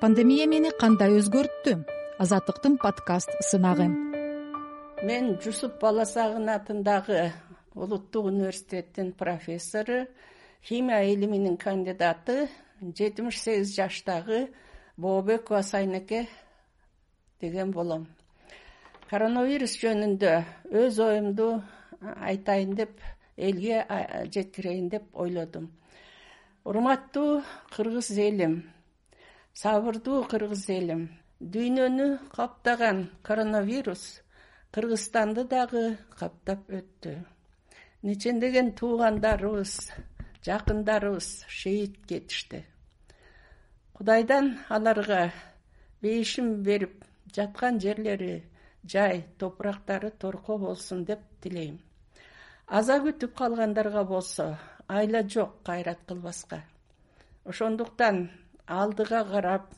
пандемия мени кандай өзгөрттү? Азаттыктын подкаст сынагы. Мен жусуп баласагын атындагы улуттук университеттин профессору химия илиминин кандидаты жетимиш сегиз жаштагы бообекова сайнеке деген болом. Коронавирус жөнүндө өз оюмду айтайын деп элге жеткирейин деп ойлодум урматтуу кыргыз элим сабырдуу кыргыз элим. Дүйнөнү каптаган коронавирус кыргызстанды дагы каптап өттү. Нечендеген туугандарыбыз жакындарыбыз шейит кетишти. Кудайдан аларга бейишим берип жаткан жерлери жай топурактары торко болсун деп тилейм. Аза күтүп калгандарга болсо айла жок кайрат кылбаска. Ошондуктан алдыга карап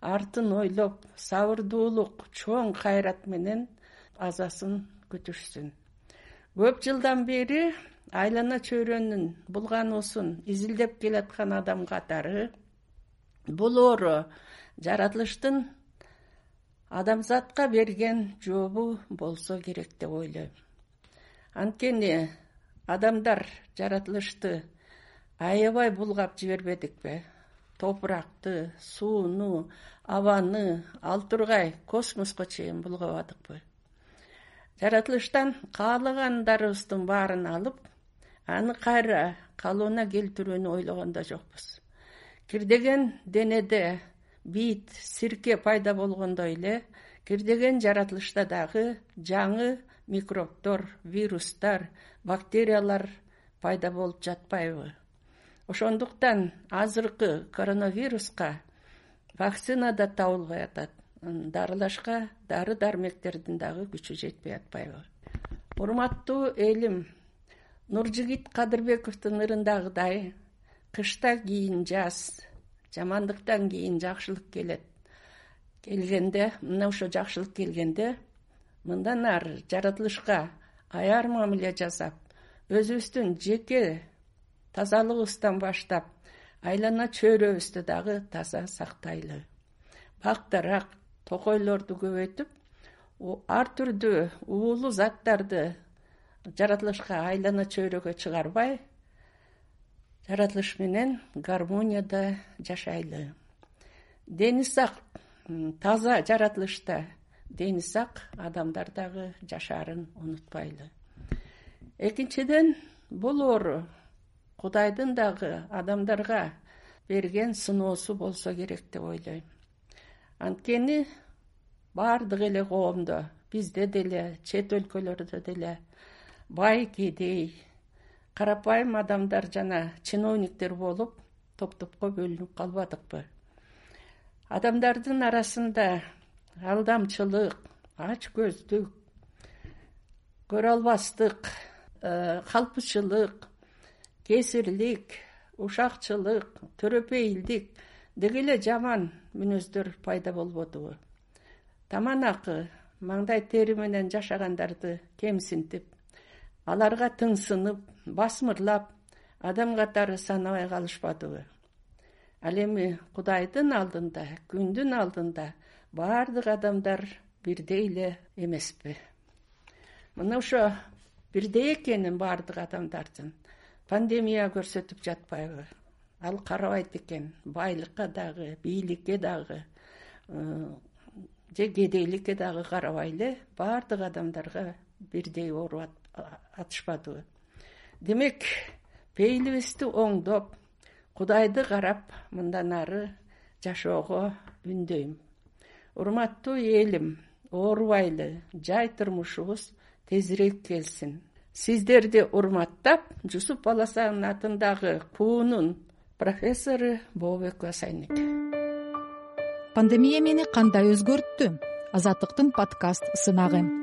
артын ойлоп сабырдуулук чоң кайрат менен азасын күтүшсүн. Көп жылдан бери айлана чөйрөнүн булгануусун изилдеп келаткан адам катары бул оору жаратылыштын адамзатка берген жообу болсо керек деп ойлойм. Анткени адамдар жаратылышты аябай булгап жибербедикпи топуракты сууну абаны ал тургай космоско чейин булгабадыкпы. Жаратылыштан каалагандарыбыздын баарын алып аны кайра калыбына келтирүүнү ойлогон да жокпуз. Кирдеген денеде бийит сирке пайда болгондой эле кирдеген жаратылышта дагы жаңы микробдор вирустар бактериялар пайда болуп жатпайбы ошондуктан азыркы коронавируска вакцина да табылбай атат дарылашка дары дармектердин дагы күчү жетпей атпайбы урматтуу элим нуржигит кадырбековдун ырындагыдай кышта кийин жаз жамандыктан кийин жакшылык келет. Келгенде мына ошо жакшылык келгенде мындан ары жаратылышка аяр мамиле жасап өзүбүздүн жеке тазалыгыбыздан баштап айлана чөйрөбүздү дагы таза сактайлы. Бактарак токойлорду көбөйтүп ар түрдүү уулуу заттарды жаратылышка айлана чөйрөгө чыгарбай жаратылыш менен гармонияда жашайлы. Дени сак таза жаратылышта дени сак адамдар дагы жашаарын унутпайлы. Экинчиден бул оору кудайдын дагы адамдарга берген сыноосу болсо керек деп ойлойм. Анткени баардык эле коомдо бизде деле чет өлкөлөрдө деле бай кедей карапайым адамдар жана чиновниктер болуп топ топко бөлүнүп калбадыкпы. Адамдардын арасында алдамчылык ач көздүк көрө албастык э, калпычылык кесирлик ушакчылык төрөпейилдик деги эле жаман мүнөздөр пайда болбодубу таман акы маңдай тери менен жашагандарды кемсинтип аларга тыңсынып басмырлап адам катары санабай калышпадыбы ал эми кудайдын алдында күндүн алдында баардык адамдар бирдей эле эмеспи. Мына ошо бирдей экенин баардык адамдардын пандемия көрсөтүп жатпайбы? Ал карабайт экен байлыкка дагы бийликке дагы э, же кедейликке дагы карабай эле баардык адамдарга бирдей оору атышпадыбы. Демек пейилибизди оңдоп кудайды карап мындан ары жашоого үндөйм. Урматтуу элим оорубайлы жай турмушубуз тезирээк келсин сиздерди урматтап жусуп баласагынын атындагы куунун профессору бообекова сайнеке пандемия мени кандай өзгөрттү? Азаттыктын подкаст сынагы